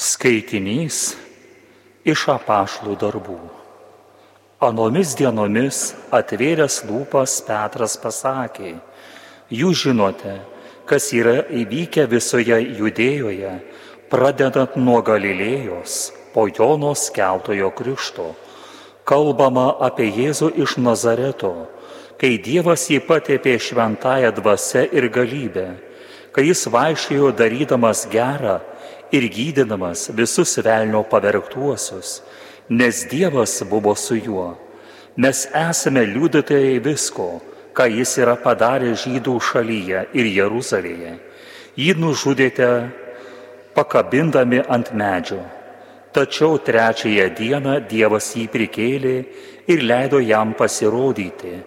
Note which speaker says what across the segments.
Speaker 1: Skaitinys iš apašlų darbų. Anomis dienomis atvėręs lūpas Petras pasakė, jūs žinote, kas yra įvykę visoje judėjoje, pradedant nuo Galilėjos, po Jono skeltojo krikšto. Kalbama apie Jėzų iš Nazareto, kai Dievas jį patėpė šventąją dvasę ir galybę, kai jis vaikščiojo darydamas gerą ir gydydamas visus velnio pavergtuosius, nes Dievas buvo su juo. Mes esame liudytojai visko, ką jis yra padaręs žydų šalyje ir Jeruzalėje. Jį nužudėte pakabindami ant medžio. Tačiau trečiąją dieną Dievas jį prikėlė ir leido jam pasirodyti.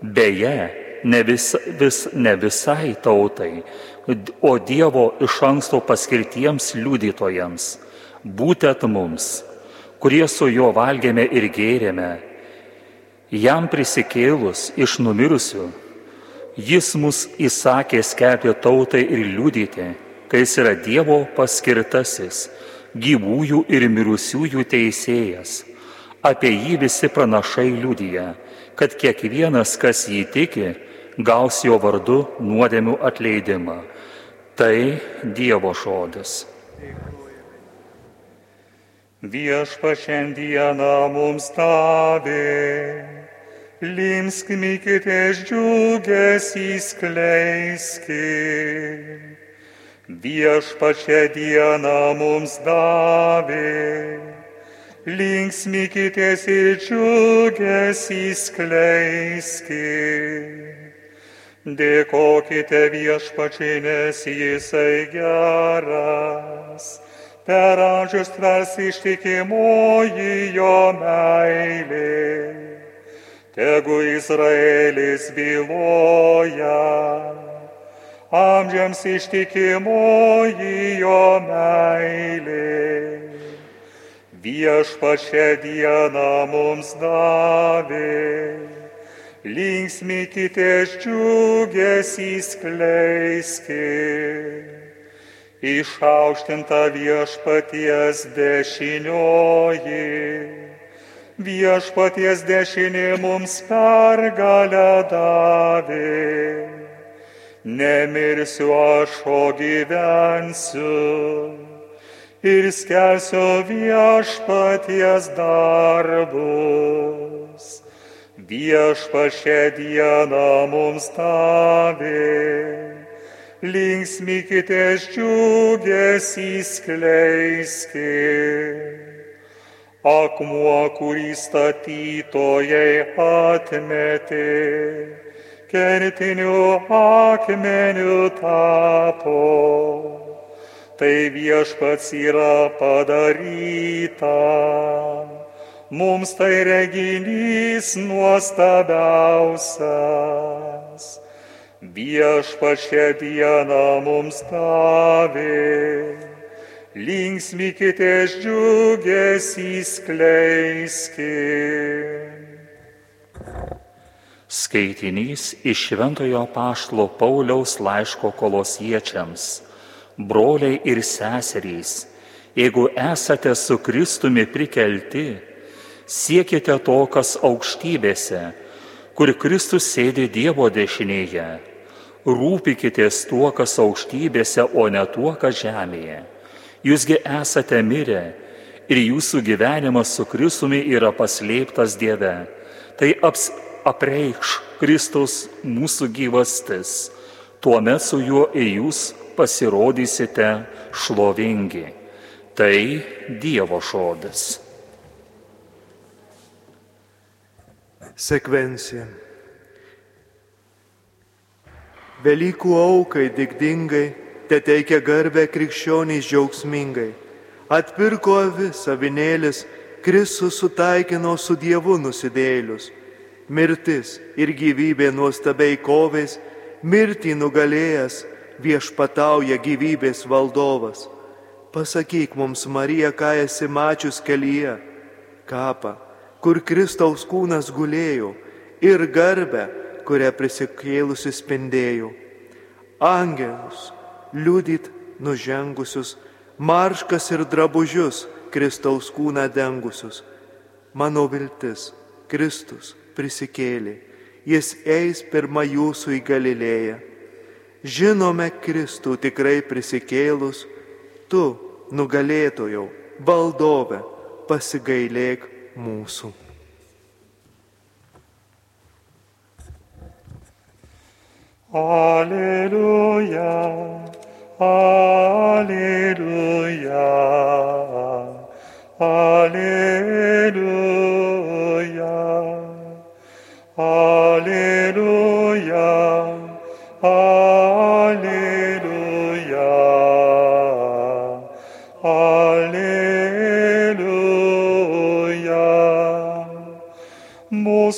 Speaker 1: Beje, ne, vis, vis, ne visai tautai, o Dievo iš anksto paskirtiems liudytojams, būtent mums, kurie su juo valgėme ir gėrėme, jam prisikėlus iš numirusių, jis mus įsakė skelbti tautai ir liudyti, kai jis yra Dievo paskirtasis, gyvųjų ir mirusiųjų teisėjas. Apie jį visi pranašai liudyja, kad kiekvienas, kas jį tiki, gaus jo vardu nuodėmių atleidimą. Tai Dievo žodis.
Speaker 2: Viešpa šiandieną mums davė, limskimykitės džiugesį skleiskit. Viešpa šiandieną mums davė, linksmykitės ir džiugesį skleiskit. Dėkokite viešpačiai, nes jisai geras. Per amžius tvers ištikimoji jo meilė. Tegu Izraelis byloja. Amžiams ištikimoji jo meilė. Viešpačia diena mums davė linksmykitės džiugesį skleiskit. Išaukštinta viešpaties dešinioji, viešpaties dešinė mums pergalę davė. Nemirsiu aš, o gyvensiu ir skelsiu viešpaties darbus viešpašė diena mums davė. Linksmykitės džiugesį skleiskit. Akmuo, kurį statytojai atmetė, kertiniu akmeniu tapo. Tai viešpats yra padaryta mums tai reginys nuostabiausias. Viešpačia diena mums davė, linksmykitės džiugesį skleiskit.
Speaker 1: Skaitinys iš Šventojo Paštlo Pauliaus laiško kolosiečiams. Broliai ir seserys, jeigu esate su Kristumi prikelti, siekite to, kas aukštybėse, kur Kristus sėdi Dievo dešinėje. Rūpikitės tuo, kas aukštybėse, o ne tuo, kas žemėje. Jūsgi esate mirę ir jūsų gyvenimas su Kristumi yra paslėptas Dieve. Tai aps, apreikš Kristus mūsų gyvastis. Tuomet su juo ir jūs pasirodysite šlovingi. Tai Dievo žodis.
Speaker 3: Sekvencija. Velykų aukai dikdingai, te teikia garbę krikščioniais džiaugsmingai. Atpirko avis savinėlis, Kristus sutaikino su Dievu nusidėlius. Mirtis ir gyvybė nuostabiai kovės, mirtį nugalėjęs viešpatauja gyvybės valdovas. Pasakyk mums, Marija, ką esi mačius kelyje, kapą kur Kristaus kūnas gulėjo, ir garbę, kurią prisikėlusi spindėjo. Angelus, liudyt nužengusius, marškas ir drabužius Kristaus kūną dengusius. Mano viltis, Kristus prisikėlė, jis eis pirmą jūsų į Galilėją. Žinome Kristų tikrai prisikėlus, tu, nugalėtojau, valdove, pasigailėk
Speaker 2: mūsu. Aleluja, aleluja, aleluja, aleluja, aleluja.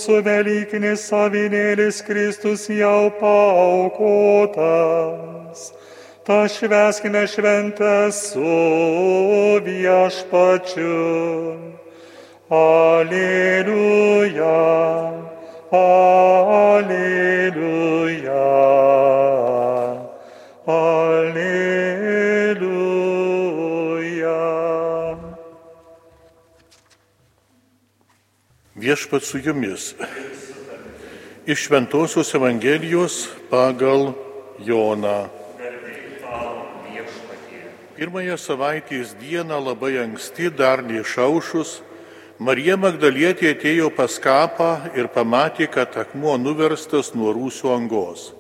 Speaker 2: Mūsų Velykinis savinėlis Kristus jau paukotas. Ta šveskime šventę su viešpačiu. Alleluja, alleluja,
Speaker 4: Viešpat su jumis. Iš Šventojios Evangelijos pagal Joną. Pirmąją savaitės dieną labai anksti, dar neišaušus, Marija Magdalietė atėjo pas kapą ir pamatė, kad akmuo nuverstas nuo rūsio angos.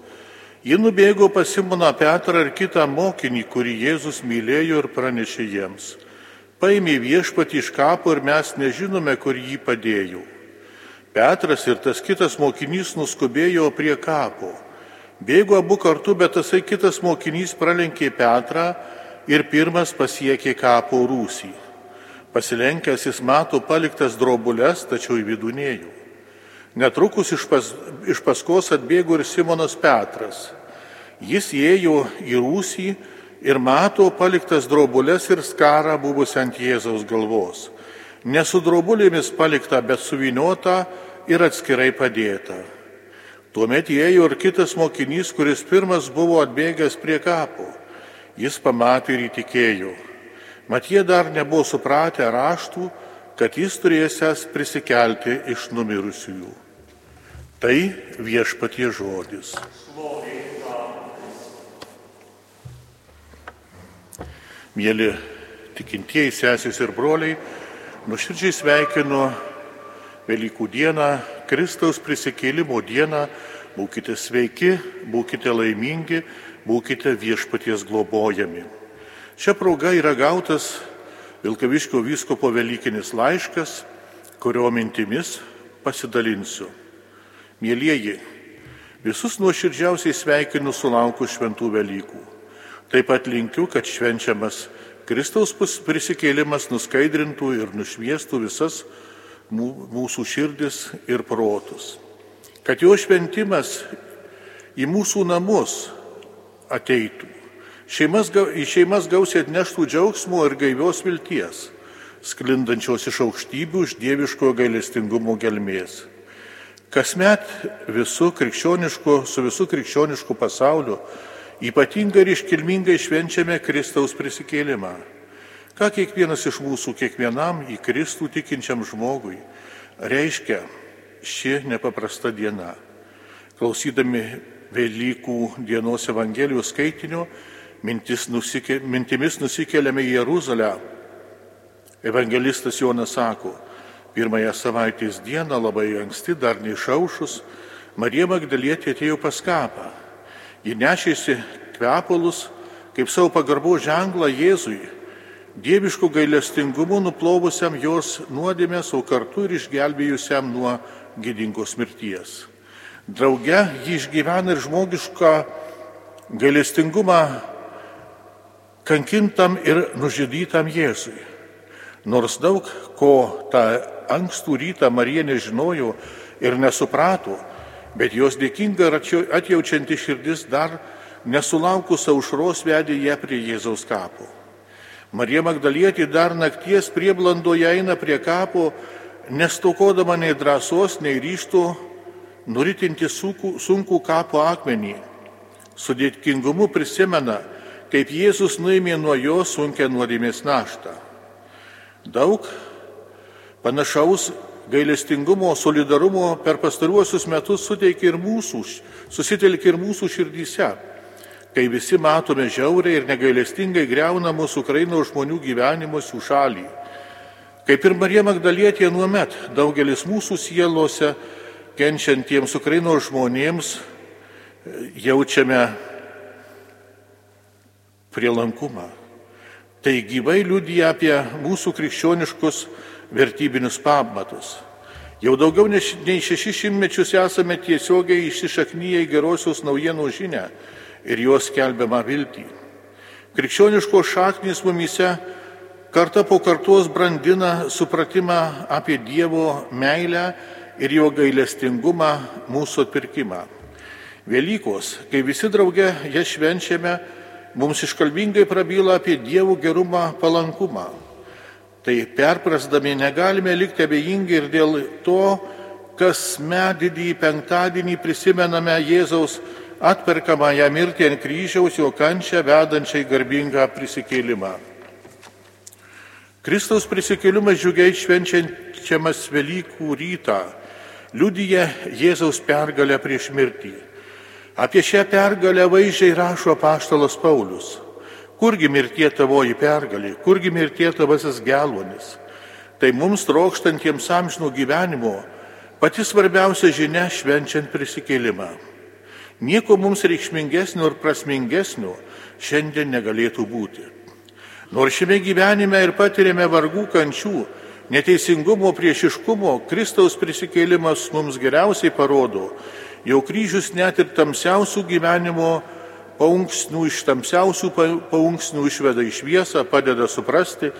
Speaker 4: Ji nubėgo pas Simoną Petrą ir kitą mokinį, kurį Jėzus mylėjo ir pranešė jiems. Paėmė viešpatį iš kapo ir mes nežinome, kur jį padėjo. Petras ir tas kitas mokinys nuskubėjo prie kapo. Bėgo abu kartu, bet tasai kitas mokinys pralenkė Petrą ir pirmas pasiekė kapo rūsį. Pasilenkęs jis mato paliktas drobulės, tačiau į vidų neėjo. Netrukus iš, pas, iš paskos atbėgo ir Simonas Petras. Jis įėjo į rūsį ir mato paliktas drobulės ir skarą buvusią ant Jėzaus galvos. Ne su drobulėmis palikta, bet suviniota ir atskirai padėta. Tuomet įėjo ir kitas mokinys, kuris pirmas buvo atbėgęs prie kapo. Jis pamatė ir įtikėjo. Mat jie dar nebuvo supratę raštų, kad jis turėsęs prisikelti iš numirusiųjų. Tai viešpatie žodis. Mėly tikintieji sesės ir broliai, nuoširdžiai sveikinu Velykų dieną, Kristaus prisikėlimo dieną. Būkite sveiki, būkite laimingi, būkite viešpaties globojami. Šią progą yra gautas Vilkaviškio vyskopo Velykinis laiškas, kurio mintimis pasidalinsiu. Mėlyjeji, visus nuoširdžiausiai sveikinu sulaukus šventų Velykų. Taip pat linkiu, kad švenčiamas Kristaus prisikėlimas nuskaidrintų ir nušviestų visas mūsų širdis ir protus. Kad jo šventimas į mūsų namus ateitų. Šeimas, į šeimas gausiai atneštų džiaugsmo ir gaivios vilties, sklindančios iš aukštybių, iš dieviškojo gailestingumo gelmės. Kasmet visu krikščionišku, su visu krikščionišku pasauliu ypatingai ir iškilmingai švenčiame Kristaus prisikėlimą. Ką kiekvienas iš mūsų, kiekvienam į Kristų tikinčiam žmogui reiškia ši nepaprasta diena. Klausydami Velykų dienos Evangelijos skaitinio, nusikė, mintimis nusikeliame į Jeruzalę. Evangelistas Jonas sako, pirmąją savaitės dieną labai anksti, dar neišaušus, Marija Magdalietė atėjo pas kapą. Ji nešėsi kvepalus kaip savo pagarbo ženklą Jėzui, dieviškų gailestingumu nuplovusiam jos nuodėmės, o kartu ir išgelbėjusiam nuo gydingos mirties. Drauge jį išgyvena ir žmogišką gailestingumą kankintam ir nužudytam Jėzui. Nors daug ko tą ankstų rytą Marija nežinojo ir nesuprato, bet jos dėkinga ir atjaučianti širdis dar nesulaukus aušros vedė ją prie Jėzaus kapo. Marija Magdalietė dar nakties prieblandoje eina prie kapo, nestokodama nei drąsos, nei ryšto nuritinti sunkų kapo akmenį. Su dėkingumu prisimena, kaip Jėzus nuėmė nuo jo sunkia nuodėmės naštą. Daug panašaus gailestingumo, solidarumo per pastaruosius metus suteikia ir mūsų, susitelkia ir mūsų širdyse, kai visi matome žiauriai ir negailestingai greunamos Ukrainos žmonių gyvenimus jų šalį. Kaip ir Marija Magdalietė nuomet, daugelis mūsų sielose kenčiantiems Ukrainos žmonėms jaučiame prielankumą. Tai gyvai liudija apie mūsų krikščioniškus vertybinius pamatus. Jau daugiau nei šešis šimtmečius esame tiesiogiai išsišaknyję į gerosios naujienų žinę ir jos kelbiamą viltį. Krikščioniškos šaknys mumise karta po kartos brandina supratimą apie Dievo meilę ir jo gailestingumą mūsų atpirkimą. Velykos, kai visi drauge jas švenčiame, mums iškalbingai prabyla apie Dievo gerumą, palankumą. Tai perprasdami negalime likti abejingi ir dėl to, kas met didįjį penktadienį prisimename Jėzaus atperkamąją mirtį ant kryžiaus, jo kančią vedančiai garbingą prisikėlimą. Kristaus prisikėlimas džiugiai švenčiamas Velykų rytą liudyja Jėzaus pergalę prieš mirtį. Apie šią pergalę vaizdžiai rašo paštalas Paulius. Kurgi mirtie tavoji pergalė, kurgi mirtie tavasis geluonis. Tai mums trokštantiems amžinų gyvenimo pati svarbiausia žinia švenčiant prisikėlimą. Nieko mums reikšmingesnio ir prasmingesnio šiandien negalėtų būti. Nors šiame gyvenime ir patiriame vargų kančių, neteisingumo, priešiškumo, Kristaus prisikėlimas mums geriausiai parodo, Jau kryžius net ir tamsiausių gyvenimo paunksnių iš tamsiausių paunksnių išveda į šviesą, padeda suprasti,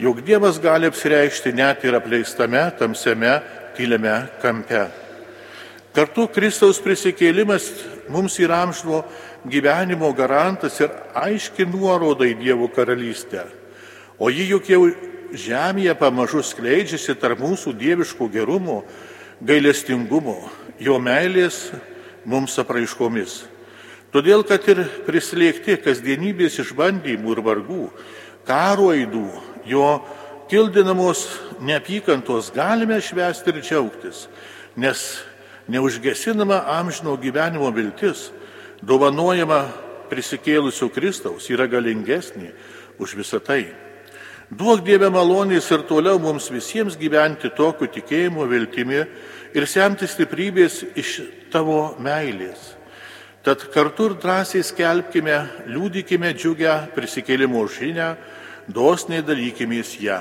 Speaker 4: jog Dievas gali apsireikšti net ir apleistame, tamsiame, tyliame kampe. Kartu Kristaus prisikėlimas mums yra amžino gyvenimo garantas ir aiški nuoroda į Dievo karalystę. O ji juk jau žemėje pamažu skleidžiasi tarp mūsų dieviško gerumo, gailestingumo, jo meilės mums apraiškomis. Todėl, kad ir prislėgti kasdienybės išbandymų ir vargų, karo aidų, jo kildinamos neapykantos galime švęsti ir džiaugtis, nes neužgesinama amžino gyvenimo viltis, dovanojama prisikėlusio Kristaus, yra galingesnė už visą tai. Duok Dieve malonės ir toliau mums visiems gyventi tokiu tikėjimu, viltimi ir semti stiprybės iš tavo meilės. Tad kartu ir drąsiai skelbkime, liūdikime džiugę prisikėlimo žinę, dosniai dalykimės ją.